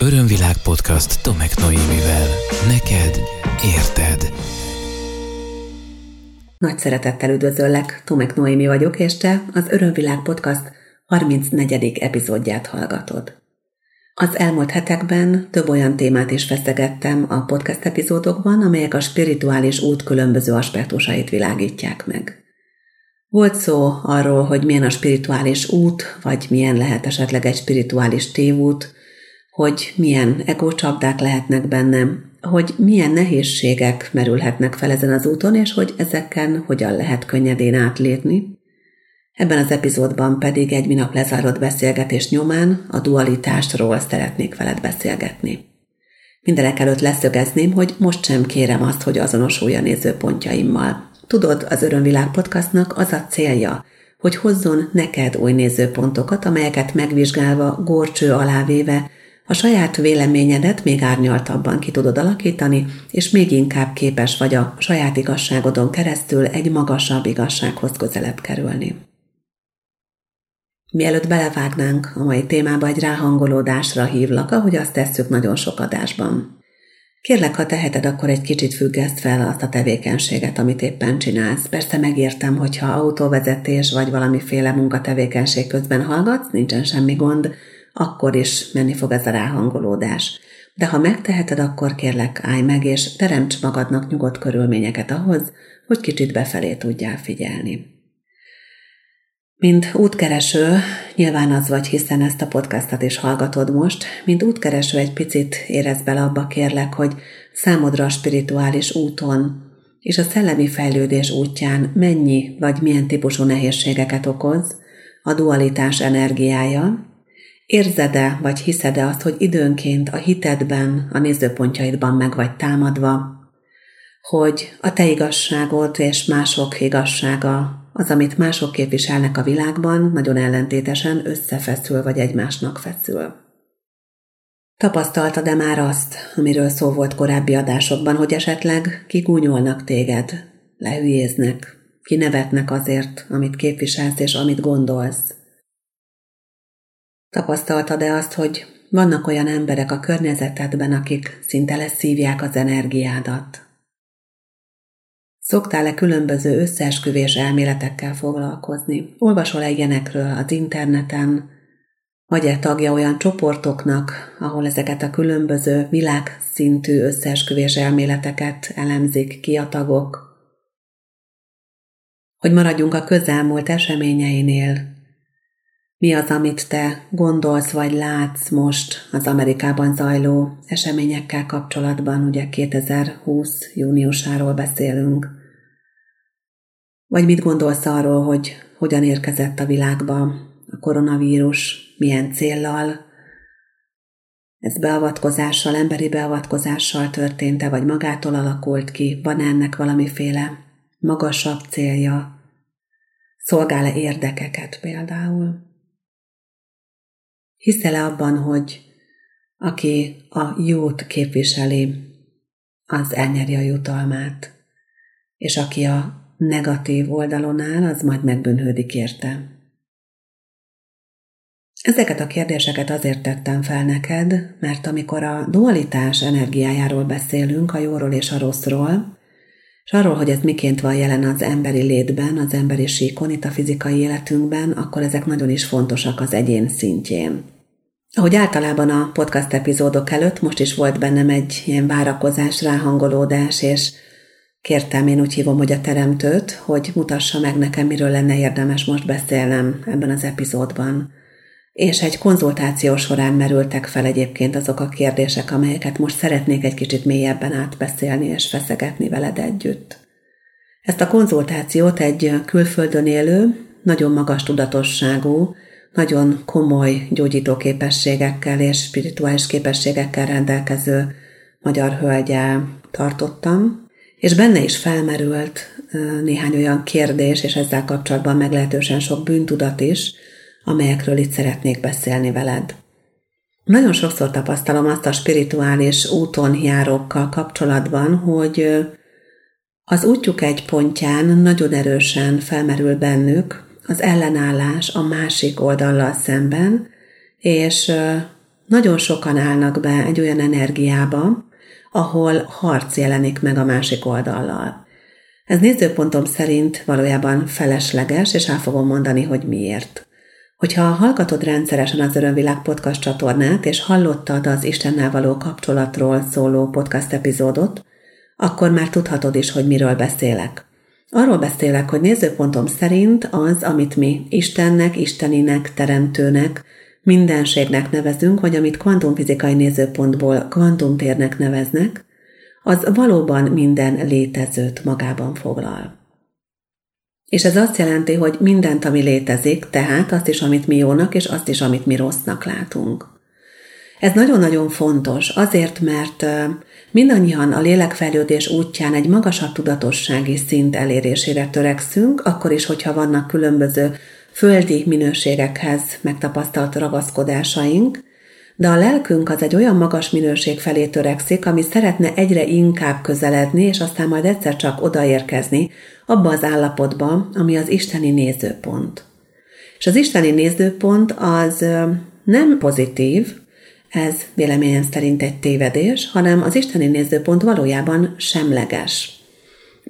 Örömvilág podcast Tomek Noémivel. Neked érted. Nagy szeretettel üdvözöllek, Tomek Noémi vagyok, és te az Örömvilág podcast 34. epizódját hallgatod. Az elmúlt hetekben több olyan témát is feszegettem a podcast epizódokban, amelyek a spirituális út különböző aspektusait világítják meg. Volt szó arról, hogy milyen a spirituális út, vagy milyen lehet esetleg egy spirituális tévút, hogy milyen egócsapdák lehetnek bennem, hogy milyen nehézségek merülhetnek fel ezen az úton, és hogy ezeken hogyan lehet könnyedén átlépni. Ebben az epizódban pedig egy minap lezárott beszélgetés nyomán a dualitásról szeretnék veled beszélgetni. Mindenek előtt leszögezném, hogy most sem kérem azt, hogy azonosulj a nézőpontjaimmal. Tudod, az Örömvilág podcastnak az a célja, hogy hozzon neked új nézőpontokat, amelyeket megvizsgálva, górcső alá véve a saját véleményedet még árnyaltabban ki tudod alakítani, és még inkább képes vagy a saját igazságodon keresztül egy magasabb igazsághoz közelebb kerülni. Mielőtt belevágnánk a mai témába, egy ráhangolódásra hívlak, ahogy azt tesszük nagyon sok adásban. Kérlek, ha teheted, akkor egy kicsit függeszt fel azt a tevékenységet, amit éppen csinálsz. Persze megértem, hogyha autóvezetés vagy valamiféle munkatevékenység közben hallgatsz, nincsen semmi gond, akkor is menni fog ez a ráhangolódás. De ha megteheted, akkor kérlek, állj meg, és teremts magadnak nyugodt körülményeket ahhoz, hogy kicsit befelé tudjál figyelni. Mint útkereső, nyilván az vagy, hiszen ezt a podcastot is hallgatod most, mint útkereső egy picit érez bele abba kérlek, hogy számodra a spirituális úton és a szellemi fejlődés útján mennyi vagy milyen típusú nehézségeket okoz a dualitás energiája, Érzed-e, vagy hiszed-e azt, hogy időnként a hitedben, a nézőpontjaidban meg vagy támadva, hogy a te igazságod és mások igazsága, az, amit mások képviselnek a világban, nagyon ellentétesen összefeszül vagy egymásnak feszül. Tapasztaltad-e már azt, amiről szó volt korábbi adásokban, hogy esetleg kigúnyolnak téged, lehülyéznek, kinevetnek azért, amit képviselsz és amit gondolsz? Tapasztaltad-e azt, hogy vannak olyan emberek a környezetedben, akik szinte leszívják az energiádat? Szoktál-e különböző összeesküvés elméletekkel foglalkozni? Olvasol-e ilyenekről az interneten? Vagy-e tagja olyan csoportoknak, ahol ezeket a különböző világszintű összeesküvés elméleteket elemzik ki a tagok? Hogy maradjunk a közelmúlt eseményeinél, mi az, amit te gondolsz vagy látsz most az Amerikában zajló eseményekkel kapcsolatban, ugye 2020 júniusáról beszélünk. Vagy mit gondolsz arról, hogy hogyan érkezett a világba a koronavírus, milyen céllal, ez beavatkozással, emberi beavatkozással történt-e, vagy magától alakult ki, van ennek valamiféle magasabb célja, szolgál-e érdekeket például. Hiszel-e abban, hogy aki a jót képviseli, az elnyeri a jutalmát, és aki a negatív oldalon áll, az majd megbűnhődik érte. Ezeket a kérdéseket azért tettem fel neked, mert amikor a dualitás energiájáról beszélünk, a jóról és a rosszról, és arról, hogy ez miként van jelen az emberi létben, az emberi síkon, itt a fizikai életünkben, akkor ezek nagyon is fontosak az egyén szintjén. Ahogy általában a podcast epizódok előtt, most is volt bennem egy ilyen várakozás, ráhangolódás, és kértem, én úgy hívom, hogy a teremtőt, hogy mutassa meg nekem, miről lenne érdemes most beszélnem ebben az epizódban. És egy konzultáció során merültek fel egyébként azok a kérdések, amelyeket most szeretnék egy kicsit mélyebben átbeszélni és feszegetni veled együtt. Ezt a konzultációt egy külföldön élő, nagyon magas tudatosságú, nagyon komoly gyógyító képességekkel és spirituális képességekkel rendelkező magyar hölgyel tartottam, és benne is felmerült néhány olyan kérdés, és ezzel kapcsolatban meglehetősen sok bűntudat is, amelyekről itt szeretnék beszélni veled. Nagyon sokszor tapasztalom azt a spirituális úton járókkal kapcsolatban, hogy az útjuk egy pontján nagyon erősen felmerül bennük az ellenállás a másik oldallal szemben, és nagyon sokan állnak be egy olyan energiába, ahol harc jelenik meg a másik oldallal. Ez nézőpontom szerint valójában felesleges, és el fogom mondani, hogy miért. Hogyha hallgatod rendszeresen az Örömvilág podcast csatornát, és hallottad az Istennel való kapcsolatról szóló podcast epizódot, akkor már tudhatod is, hogy miről beszélek. Arról beszélek, hogy nézőpontom szerint az, amit mi Istennek, Isteninek, Teremtőnek, mindenségnek nevezünk, vagy amit kvantumfizikai nézőpontból kvantumtérnek neveznek, az valóban minden létezőt magában foglal. És ez azt jelenti, hogy mindent, ami létezik, tehát azt is, amit mi jónak, és azt is, amit mi rossznak látunk. Ez nagyon-nagyon fontos, azért, mert mindannyian a lélekfejlődés útján egy magasabb tudatossági szint elérésére törekszünk, akkor is, hogyha vannak különböző földi minőségekhez megtapasztalt ragaszkodásaink, de a lelkünk az egy olyan magas minőség felé törekszik, ami szeretne egyre inkább közeledni, és aztán majd egyszer csak odaérkezni abba az állapotba, ami az isteni nézőpont. És az isteni nézőpont az nem pozitív, ez véleményem szerint egy tévedés, hanem az isteni nézőpont valójában semleges.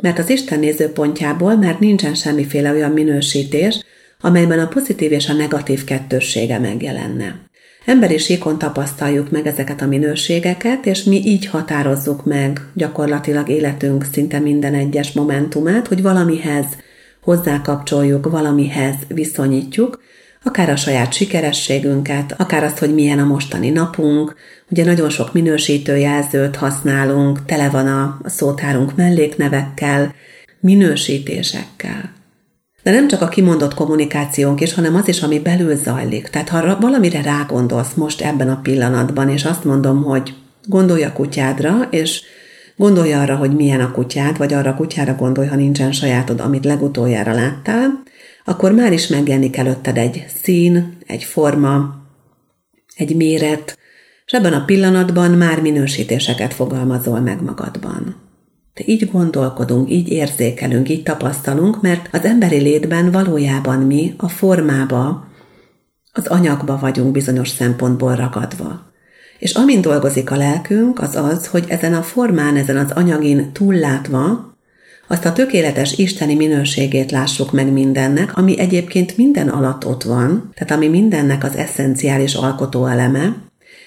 Mert az Isten nézőpontjából már nincsen semmiféle olyan minősítés, amelyben a pozitív és a negatív kettőssége megjelenne. Emberi síkon tapasztaljuk meg ezeket a minőségeket, és mi így határozzuk meg gyakorlatilag életünk szinte minden egyes momentumát, hogy valamihez hozzákapcsoljuk, valamihez viszonyítjuk, akár a saját sikerességünket, akár azt, hogy milyen a mostani napunk. Ugye nagyon sok minősítőjelzőt használunk, tele van a szótárunk melléknevekkel, minősítésekkel. De nem csak a kimondott kommunikációnk is, hanem az is, ami belül zajlik. Tehát ha valamire rágondolsz most ebben a pillanatban, és azt mondom, hogy gondolj a kutyádra, és gondolj arra, hogy milyen a kutyád, vagy arra a kutyára gondolj, ha nincsen sajátod, amit legutoljára láttál, akkor már is megjelenik előtted egy szín, egy forma, egy méret, és ebben a pillanatban már minősítéseket fogalmazol meg magadban. De így gondolkodunk, így érzékelünk, így tapasztalunk, mert az emberi létben valójában mi a formába, az anyagba vagyunk bizonyos szempontból ragadva. És amin dolgozik a lelkünk, az az, hogy ezen a formán, ezen az anyagin túllátva, azt a tökéletes isteni minőségét lássuk meg mindennek, ami egyébként minden alatt ott van, tehát ami mindennek az eszenciális alkotó eleme,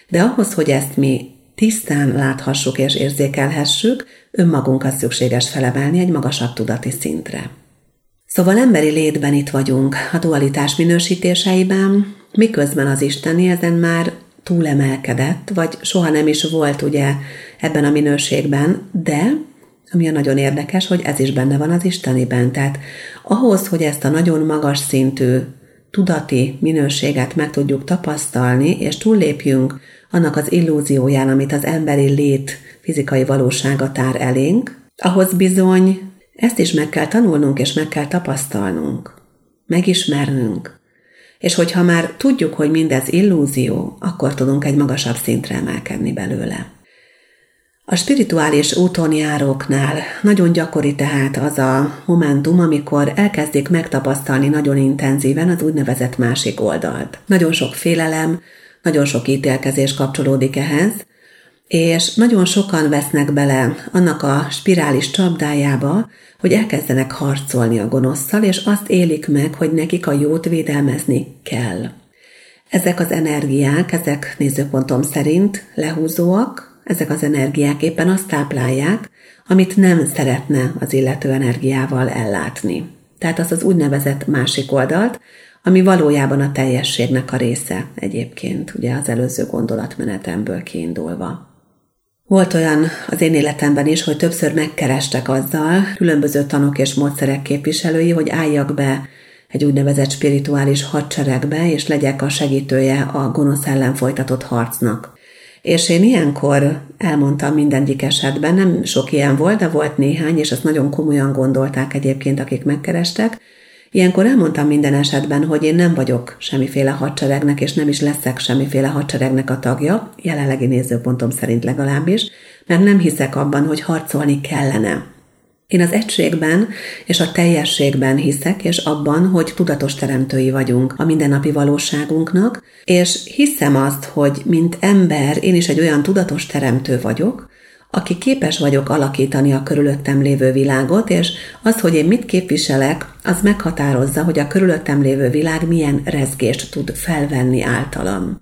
de ahhoz, hogy ezt mi tisztán láthassuk és érzékelhessük, önmagunkat szükséges felemelni egy magasabb tudati szintre. Szóval emberi létben itt vagyunk, a dualitás minősítéseiben, miközben az Isteni ezen már túlemelkedett, vagy soha nem is volt ugye ebben a minőségben, de ami a nagyon érdekes, hogy ez is benne van az Isteniben. Tehát ahhoz, hogy ezt a nagyon magas szintű tudati minőséget meg tudjuk tapasztalni, és túllépjünk annak az illúzióján, amit az emberi lét fizikai valósága tár elénk, ahhoz bizony ezt is meg kell tanulnunk és meg kell tapasztalnunk, megismernünk. És hogyha már tudjuk, hogy mindez illúzió, akkor tudunk egy magasabb szintre emelkedni belőle. A spirituális úton járóknál nagyon gyakori tehát az a momentum, amikor elkezdik megtapasztalni nagyon intenzíven az úgynevezett másik oldalt. Nagyon sok félelem, nagyon sok ítélkezés kapcsolódik ehhez, és nagyon sokan vesznek bele annak a spirális csapdájába, hogy elkezdenek harcolni a gonoszszal, és azt élik meg, hogy nekik a jót védelmezni kell. Ezek az energiák, ezek nézőpontom szerint lehúzóak, ezek az energiák éppen azt táplálják, amit nem szeretne az illető energiával ellátni. Tehát az az úgynevezett másik oldalt, ami valójában a teljességnek a része egyébként, ugye az előző gondolatmenetemből kiindulva. Volt olyan az én életemben is, hogy többször megkerestek azzal különböző tanok és módszerek képviselői, hogy álljak be egy úgynevezett spirituális hadseregbe, és legyek a segítője a gonosz ellen folytatott harcnak. És én ilyenkor elmondtam mindegyik esetben, nem sok ilyen volt, de volt néhány, és azt nagyon komolyan gondolták egyébként, akik megkerestek, Ilyenkor elmondtam minden esetben, hogy én nem vagyok semmiféle hadseregnek, és nem is leszek semmiféle hadseregnek a tagja, jelenlegi nézőpontom szerint legalábbis, mert nem hiszek abban, hogy harcolni kellene. Én az egységben és a teljességben hiszek, és abban, hogy tudatos teremtői vagyunk a mindennapi valóságunknak, és hiszem azt, hogy mint ember én is egy olyan tudatos teremtő vagyok, aki képes vagyok alakítani a körülöttem lévő világot, és az, hogy én mit képviselek, az meghatározza, hogy a körülöttem lévő világ milyen rezgést tud felvenni általam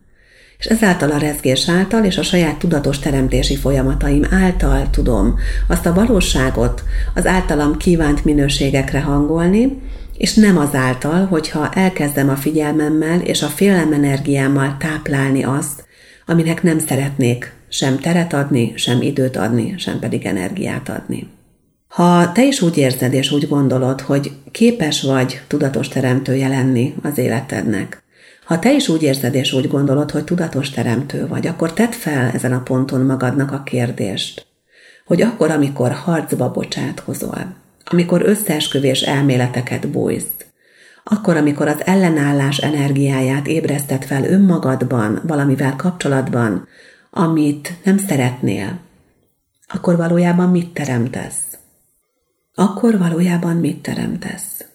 és ezáltal a rezgés által és a saját tudatos teremtési folyamataim által tudom azt a valóságot az általam kívánt minőségekre hangolni, és nem azáltal, hogyha elkezdem a figyelmemmel és a félelem energiámmal táplálni azt, aminek nem szeretnék sem teret adni, sem időt adni, sem pedig energiát adni. Ha te is úgy érzed és úgy gondolod, hogy képes vagy tudatos teremtője lenni az életednek, ha te is úgy érzed és úgy gondolod, hogy tudatos teremtő vagy, akkor tedd fel ezen a ponton magadnak a kérdést, hogy akkor, amikor harcba bocsátkozol, amikor összeesküvés elméleteket bújsz, akkor, amikor az ellenállás energiáját ébreszted fel önmagadban, valamivel kapcsolatban, amit nem szeretnél, akkor valójában mit teremtesz? Akkor valójában mit teremtesz?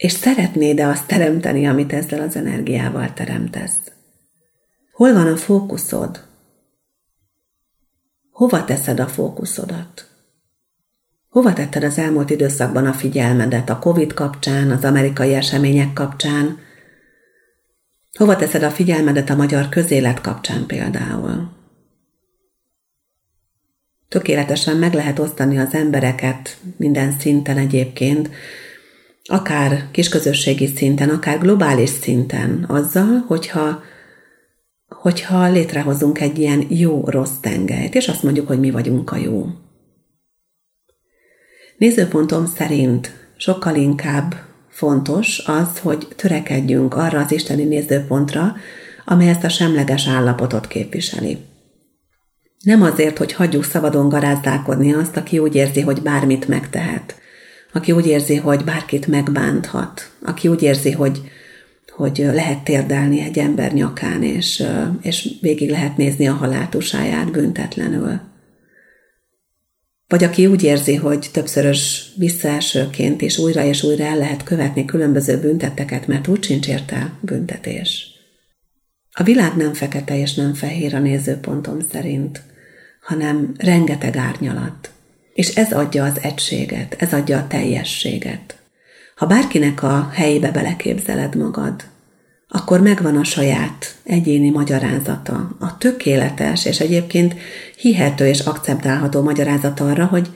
És szeretnéd-e azt teremteni, amit ezzel az energiával teremtesz? Hol van a fókuszod? Hova teszed a fókuszodat? Hova tetted az elmúlt időszakban a figyelmedet a Covid kapcsán, az amerikai események kapcsán? Hova teszed a figyelmedet a magyar közélet kapcsán például? Tökéletesen meg lehet osztani az embereket minden szinten egyébként, akár kisközösségi szinten, akár globális szinten azzal, hogyha, hogyha létrehozunk egy ilyen jó-rossz tengelyt, és azt mondjuk, hogy mi vagyunk a jó. Nézőpontom szerint sokkal inkább fontos az, hogy törekedjünk arra az isteni nézőpontra, amely ezt a semleges állapotot képviseli. Nem azért, hogy hagyjuk szabadon garázdálkodni azt, aki úgy érzi, hogy bármit megtehet, aki úgy érzi, hogy bárkit megbánthat, aki úgy érzi, hogy, hogy lehet térdelni egy ember nyakán, és, és végig lehet nézni a haláltusáját büntetlenül. Vagy aki úgy érzi, hogy többszörös visszaesőként és újra és újra el lehet követni különböző bünteteket, mert úgy sincs érte büntetés. A világ nem fekete és nem fehér a nézőpontom szerint, hanem rengeteg árnyalat, és ez adja az egységet, ez adja a teljességet. Ha bárkinek a helyébe beleképzeled magad, akkor megvan a saját egyéni magyarázata, a tökéletes és egyébként hihető és akceptálható magyarázat arra, hogy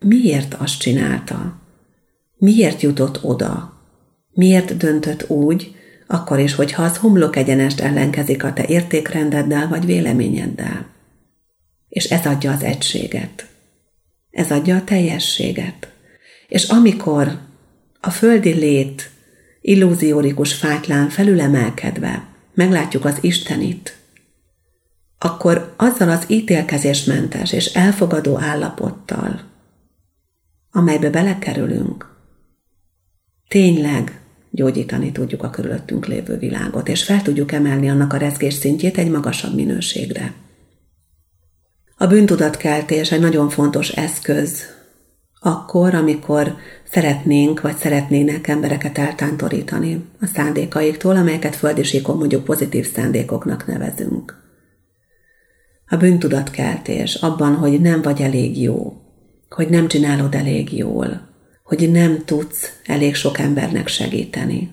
miért azt csinálta, miért jutott oda, miért döntött úgy, akkor is, hogyha az homlok egyenest ellenkezik a te értékrendeddel vagy véleményeddel. És ez adja az egységet. Ez adja a teljességet. És amikor a földi lét illúziórikus fátlán felülemelkedve meglátjuk az Istenit, akkor azzal az ítélkezésmentes és elfogadó állapottal, amelybe belekerülünk, tényleg gyógyítani tudjuk a körülöttünk lévő világot, és fel tudjuk emelni annak a rezgés szintjét egy magasabb minőségre. A bűntudatkeltés egy nagyon fontos eszköz akkor, amikor szeretnénk vagy szeretnének embereket eltántorítani a szándékaiktól, amelyeket földisíkon mondjuk pozitív szándékoknak nevezünk. A bűntudatkeltés abban, hogy nem vagy elég jó, hogy nem csinálod elég jól, hogy nem tudsz elég sok embernek segíteni.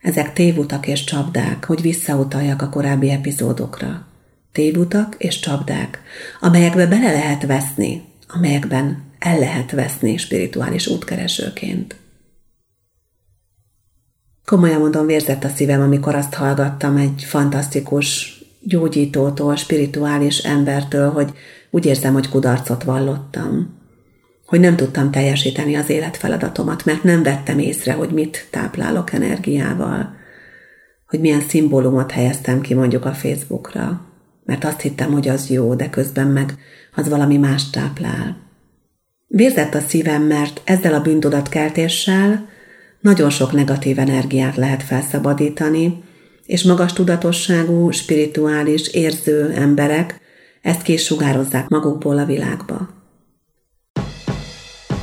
Ezek tévutak és csapdák, hogy visszautaljak a korábbi epizódokra tévutak és csapdák, amelyekbe bele lehet veszni, amelyekben el lehet veszni spirituális útkeresőként. Komolyan mondom, vérzett a szívem, amikor azt hallgattam egy fantasztikus gyógyítótól, spirituális embertől, hogy úgy érzem, hogy kudarcot vallottam. Hogy nem tudtam teljesíteni az életfeladatomat, mert nem vettem észre, hogy mit táplálok energiával, hogy milyen szimbólumot helyeztem ki mondjuk a Facebookra, mert azt hittem, hogy az jó, de közben meg az valami más táplál. Vérzett a szívem, mert ezzel a bűntudatkeltéssel nagyon sok negatív energiát lehet felszabadítani, és magas tudatosságú, spirituális, érző emberek ezt ki sugározzák magukból a világba.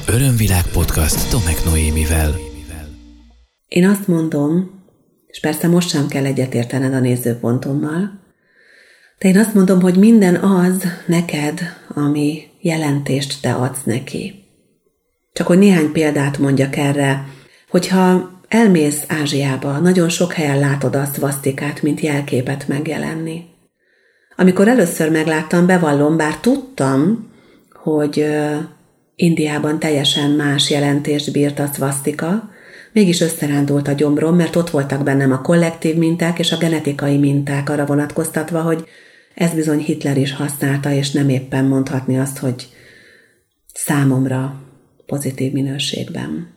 Örömvilág podcast Tomek Noémivel. Én azt mondom, és persze most sem kell egyetértened a nézőpontommal, de én azt mondom, hogy minden az neked, ami jelentést te adsz neki. Csak hogy néhány példát mondjak erre, hogyha elmész Ázsiába, nagyon sok helyen látod azt vasztikát, mint jelképet megjelenni. Amikor először megláttam, bevallom, bár tudtam, hogy Indiában teljesen más jelentést bírt a szvasztika, mégis összerándult a gyomrom, mert ott voltak bennem a kollektív minták és a genetikai minták arra vonatkoztatva, hogy ez bizony Hitler is használta, és nem éppen mondhatni azt, hogy számomra pozitív minőségben.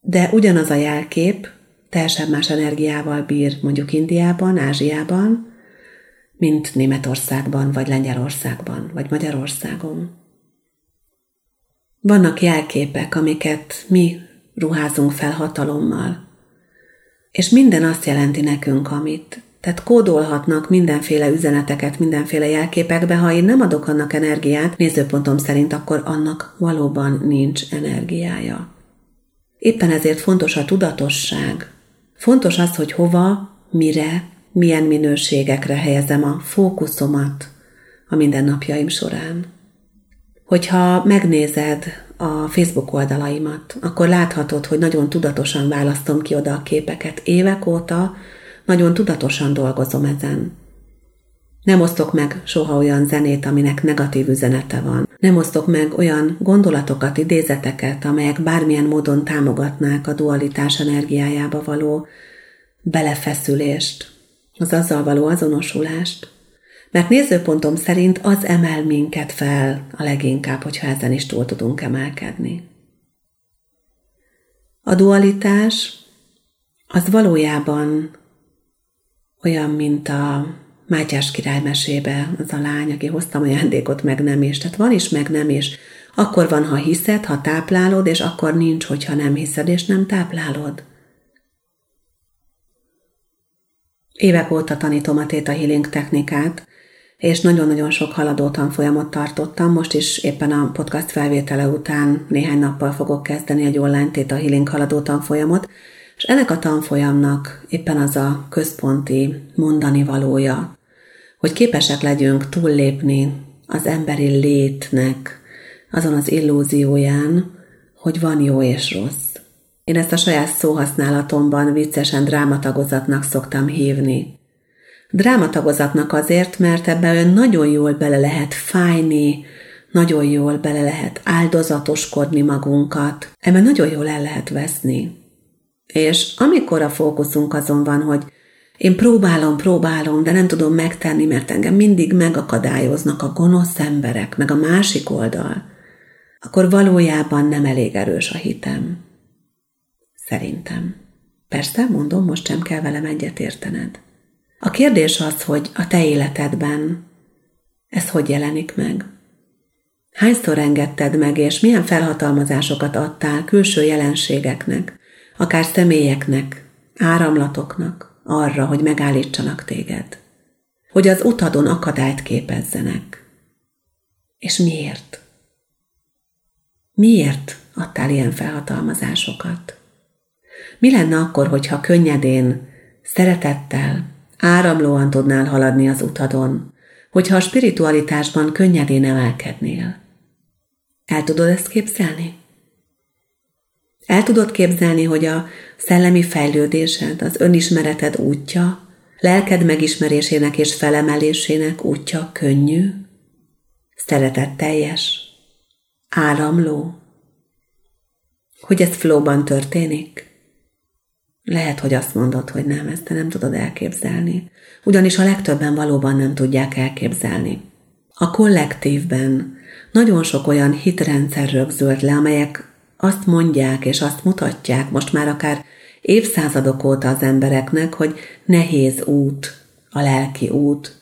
De ugyanaz a jelkép teljesen más energiával bír mondjuk Indiában, Ázsiában, mint Németországban, vagy Lengyelországban, vagy Magyarországon. Vannak jelképek, amiket mi ruházunk fel hatalommal, és minden azt jelenti nekünk, amit. Tehát kódolhatnak mindenféle üzeneteket mindenféle jelképekbe, ha én nem adok annak energiát, nézőpontom szerint, akkor annak valóban nincs energiája. Éppen ezért fontos a tudatosság. Fontos az, hogy hova, mire, milyen minőségekre helyezem a fókuszomat a mindennapjaim során. Hogyha megnézed a Facebook oldalaimat, akkor láthatod, hogy nagyon tudatosan választom ki oda a képeket. Évek óta nagyon tudatosan dolgozom ezen. Nem osztok meg soha olyan zenét, aminek negatív üzenete van. Nem osztok meg olyan gondolatokat, idézeteket, amelyek bármilyen módon támogatnák a dualitás energiájába való belefeszülést, az azzal való azonosulást. Mert nézőpontom szerint az emel minket fel a leginkább, hogyha ezen is túl tudunk emelkedni. A dualitás az valójában olyan, mint a Mátyás király mesébe, az a lány, aki hoztam ajándékot, meg nem is. Tehát van is, meg nem is. Akkor van, ha hiszed, ha táplálod, és akkor nincs, hogyha nem hiszed, és nem táplálod. Évek óta tanítom a Theta Healing technikát, és nagyon-nagyon sok haladó tanfolyamot tartottam. Most is éppen a podcast felvétele után néhány nappal fogok kezdeni egy online Theta Healing haladó tanfolyamot, és ennek a tanfolyamnak éppen az a központi mondani valója, hogy képesek legyünk túllépni az emberi létnek azon az illúzióján, hogy van jó és rossz. Én ezt a saját szóhasználatomban viccesen drámatagozatnak szoktam hívni. Drámatagozatnak azért, mert ebben nagyon jól bele lehet fájni, nagyon jól bele lehet áldozatoskodni magunkat, ebben nagyon jól el lehet veszni. És amikor a fókuszunk azon van, hogy én próbálom, próbálom, de nem tudom megtenni, mert engem mindig megakadályoznak a gonosz emberek, meg a másik oldal, akkor valójában nem elég erős a hitem. Szerintem. Persze, mondom, most sem kell velem egyetértened. A kérdés az, hogy a te életedben ez hogy jelenik meg? Hányszor engedted meg, és milyen felhatalmazásokat adtál külső jelenségeknek, akár személyeknek, áramlatoknak arra, hogy megállítsanak téged? Hogy az utadon akadályt képezzenek? És miért? Miért adtál ilyen felhatalmazásokat? Mi lenne akkor, hogyha könnyedén, szeretettel, áramlóan tudnál haladni az utadon, hogyha a spiritualitásban könnyedén emelkednél? El tudod ezt képzelni? El tudod képzelni, hogy a szellemi fejlődésed, az önismereted útja, lelked megismerésének és felemelésének útja könnyű, szeretetteljes, áramló, hogy ez flóban történik? Lehet, hogy azt mondod, hogy nem, ezt te nem tudod elképzelni. Ugyanis a legtöbben valóban nem tudják elképzelni. A kollektívben nagyon sok olyan hitrendszer rögzült le, amelyek azt mondják és azt mutatják most már akár évszázadok óta az embereknek, hogy nehéz út, a lelki út.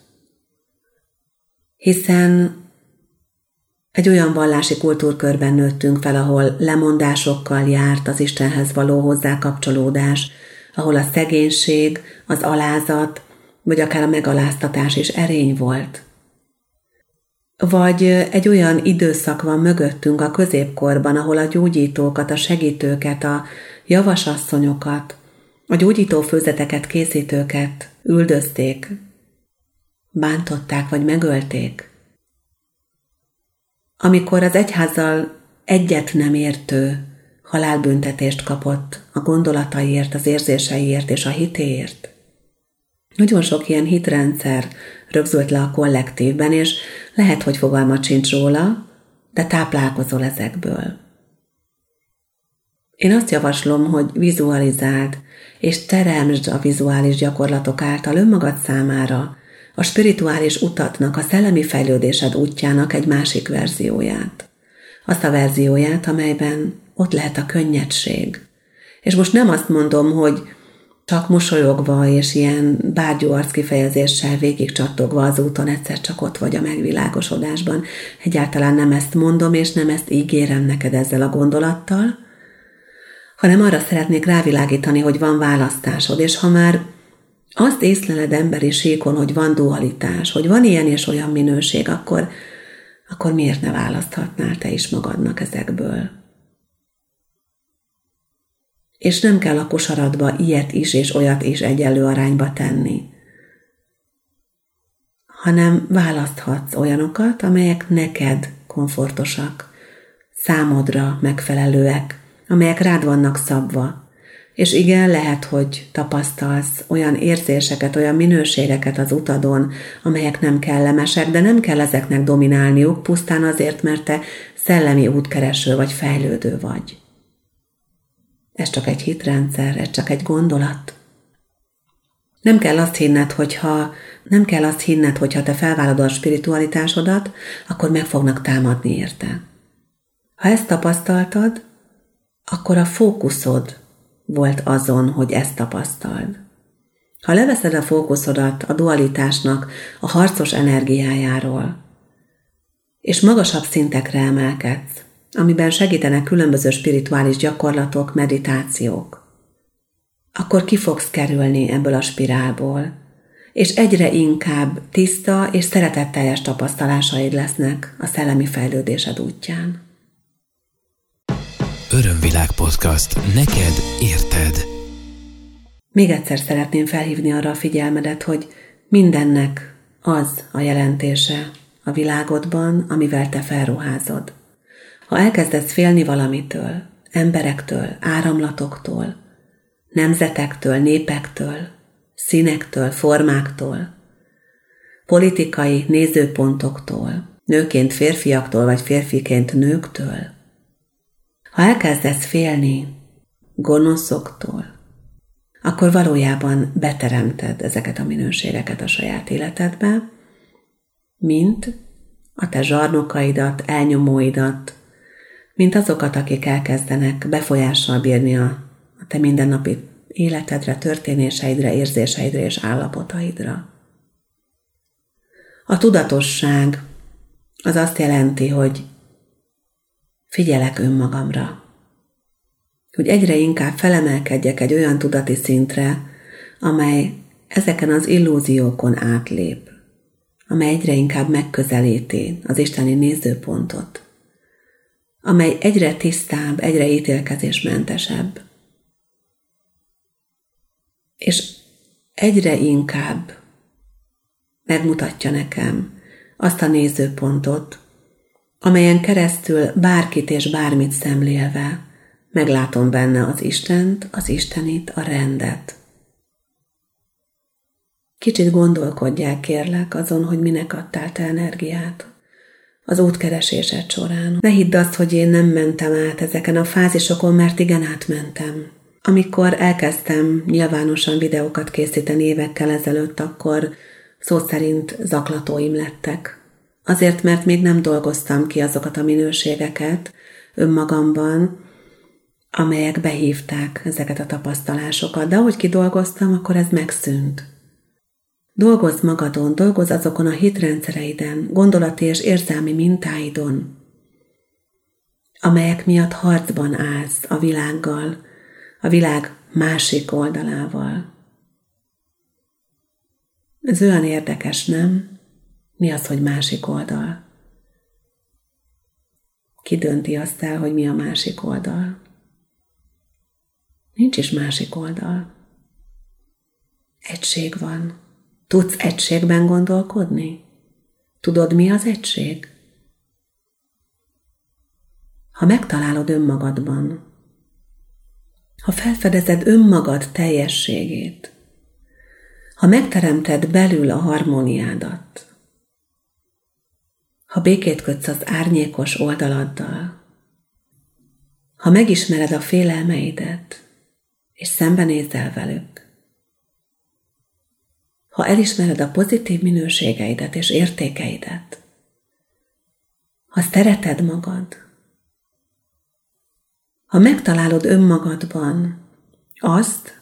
Hiszen egy olyan vallási kultúrkörben nőttünk fel, ahol lemondásokkal járt az Istenhez való hozzákapcsolódás, ahol a szegénység, az alázat, vagy akár a megaláztatás is erény volt. Vagy egy olyan időszak van mögöttünk a középkorban, ahol a gyógyítókat, a segítőket, a javasasszonyokat, a gyógyító főzeteket, készítőket üldözték, bántották vagy megölték. Amikor az egyházzal egyet nem értő halálbüntetést kapott a gondolataiért, az érzéseiért és a hitéért. Nagyon sok ilyen hitrendszer rögzült le a kollektívben, és lehet, hogy fogalmat sincs róla, de táplálkozol ezekből. Én azt javaslom, hogy vizualizáld, és teremtsd a vizuális gyakorlatok által önmagad számára a spirituális utatnak, a szellemi fejlődésed útjának egy másik verzióját. Azt a verzióját, amelyben ott lehet a könnyedség. És most nem azt mondom, hogy csak mosolyogva és ilyen bárgyú arckifejezéssel végig csattogva az úton egyszer csak ott vagy a megvilágosodásban. Egyáltalán nem ezt mondom, és nem ezt ígérem neked ezzel a gondolattal, hanem arra szeretnék rávilágítani, hogy van választásod, és ha már azt észleled emberi síkon, hogy van dualitás, hogy van ilyen és olyan minőség, akkor, akkor miért ne választhatnál te is magadnak ezekből? És nem kell a kosaradba ilyet is és olyat is egyenlő arányba tenni, hanem választhatsz olyanokat, amelyek neked komfortosak, számodra megfelelőek, amelyek rád vannak szabva, és igen, lehet, hogy tapasztalsz olyan érzéseket, olyan minőségeket az utadon, amelyek nem kellemesek, de nem kell ezeknek dominálniuk, pusztán azért, mert te szellemi útkereső vagy fejlődő vagy. Ez csak egy hitrendszer, ez csak egy gondolat. Nem kell azt hinned, hogyha nem kell azt hinned, hogyha te felvállod a spiritualitásodat, akkor meg fognak támadni érte. Ha ezt tapasztaltad, akkor a fókuszod volt azon, hogy ezt tapasztald. Ha leveszed a fókuszodat a dualitásnak a harcos energiájáról, és magasabb szintekre emelkedsz, amiben segítenek különböző spirituális gyakorlatok, meditációk, akkor ki fogsz kerülni ebből a spirálból, és egyre inkább tiszta és szeretetteljes tapasztalásaid lesznek a szellemi fejlődésed útján. Örömvilág podcast. Neked érted. Még egyszer szeretném felhívni arra a figyelmedet, hogy mindennek az a jelentése a világodban, amivel te felruházod. Ha elkezdesz félni valamitől, emberektől, áramlatoktól, nemzetektől, népektől, színektől, formáktól, politikai nézőpontoktól, nőként férfiaktól vagy férfiként nőktől, ha elkezdesz félni gonoszoktól, akkor valójában beteremted ezeket a minőségeket a saját életedbe, mint a te zsarnokaidat, elnyomóidat, mint azokat, akik elkezdenek befolyással bírni a, a te mindennapi életedre, történéseidre, érzéseidre és állapotaidra. A tudatosság az azt jelenti, hogy figyelek önmagamra. Hogy egyre inkább felemelkedjek egy olyan tudati szintre, amely ezeken az illúziókon átlép, amely egyre inkább megközelíti az isteni nézőpontot, amely egyre tisztább, egyre ítélkezésmentesebb, és egyre inkább megmutatja nekem azt a nézőpontot, amelyen keresztül bárkit és bármit szemlélve meglátom benne az Istent, az Istenit, a rendet. Kicsit gondolkodják, kérlek, azon, hogy minek adtál te energiát az útkeresésed során. Ne hidd azt, hogy én nem mentem át ezeken a fázisokon, mert igen átmentem. Amikor elkezdtem nyilvánosan videókat készíteni évekkel ezelőtt, akkor szó szerint zaklatóim lettek Azért, mert még nem dolgoztam ki azokat a minőségeket önmagamban, amelyek behívták ezeket a tapasztalásokat, de ahogy kidolgoztam, akkor ez megszűnt. Dolgozz magadon, dolgozz azokon a hitrendszereiden, gondolati és érzelmi mintáidon, amelyek miatt harcban állsz a világgal, a világ másik oldalával. Ez olyan érdekes, nem? Mi az, hogy másik oldal? Ki dönti azt el, hogy mi a másik oldal? Nincs is másik oldal. Egység van. Tudsz egységben gondolkodni? Tudod, mi az egység? Ha megtalálod önmagadban, ha felfedezed önmagad teljességét, ha megteremted belül a harmóniádat, ha békét kötsz az árnyékos oldaladdal, ha megismered a félelmeidet, és szembenézel velük, ha elismered a pozitív minőségeidet és értékeidet, ha szereted magad, ha megtalálod önmagadban azt,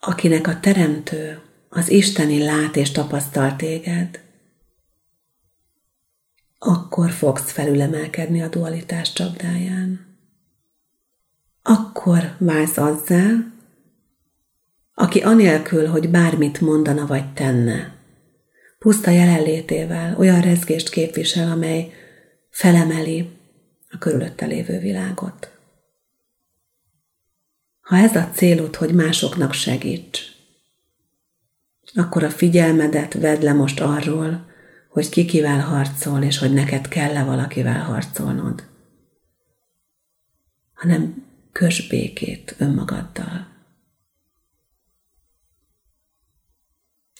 akinek a teremtő, az Isteni lát és tapasztal téged, akkor fogsz felülemelkedni a dualitás csapdáján. Akkor válsz azzá, aki anélkül, hogy bármit mondana vagy tenne, puszta jelenlétével olyan rezgést képvisel, amely felemeli a körülötte lévő világot. Ha ez a célod, hogy másoknak segíts, akkor a figyelmedet vedd le most arról, hogy ki kivel harcol, és hogy neked kell-e valakivel harcolnod, hanem kös békét önmagaddal.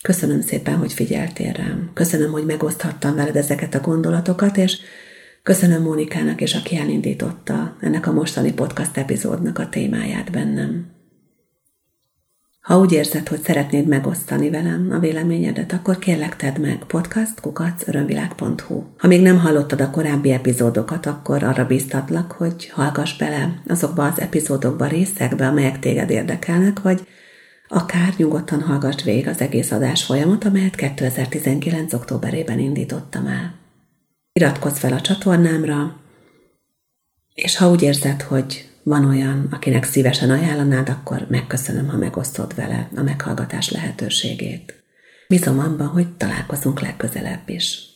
Köszönöm szépen, hogy figyeltél rám. Köszönöm, hogy megoszthattam veled ezeket a gondolatokat, és Köszönöm Mónikának és aki elindította ennek a mostani podcast epizódnak a témáját bennem. Ha úgy érzed, hogy szeretnéd megosztani velem a véleményedet, akkor kérlek tedd meg podcast.örömvilág.hu. Ha még nem hallottad a korábbi epizódokat, akkor arra bíztatlak, hogy hallgass bele azokba az epizódokba, részekbe, amelyek téged érdekelnek, vagy akár nyugodtan hallgass végig az egész adás folyamat, amelyet 2019. októberében indítottam el iratkozz fel a csatornámra, és ha úgy érzed, hogy van olyan, akinek szívesen ajánlanád, akkor megköszönöm, ha megosztod vele a meghallgatás lehetőségét. Bízom abban, hogy találkozunk legközelebb is.